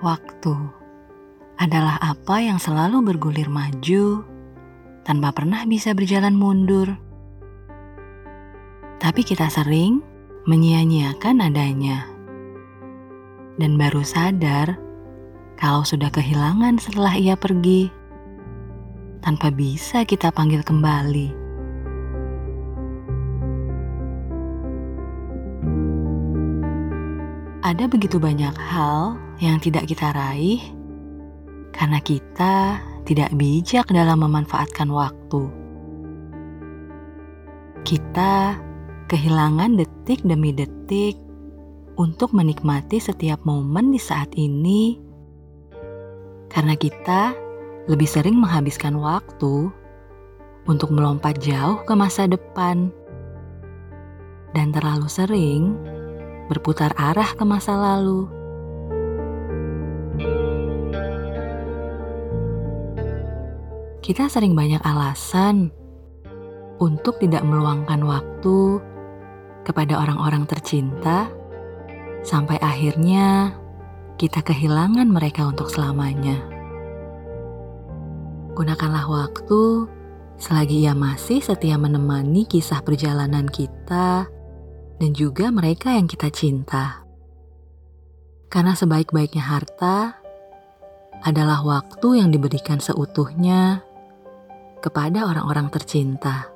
Waktu adalah apa yang selalu bergulir maju tanpa pernah bisa berjalan mundur. Tapi kita sering menyia-nyiakan adanya. Dan baru sadar kalau sudah kehilangan setelah ia pergi, tanpa bisa kita panggil kembali. Ada begitu banyak hal yang tidak kita raih karena kita tidak bijak dalam memanfaatkan waktu. Kita kehilangan detik demi detik untuk menikmati setiap momen di saat ini karena kita lebih sering menghabiskan waktu untuk melompat jauh ke masa depan dan terlalu sering berputar arah ke masa lalu. Kita sering banyak alasan untuk tidak meluangkan waktu kepada orang-orang tercinta, sampai akhirnya kita kehilangan mereka untuk selamanya. Gunakanlah waktu selagi ia masih setia menemani kisah perjalanan kita dan juga mereka yang kita cinta. Karena sebaik-baiknya harta adalah waktu yang diberikan seutuhnya kepada orang-orang tercinta.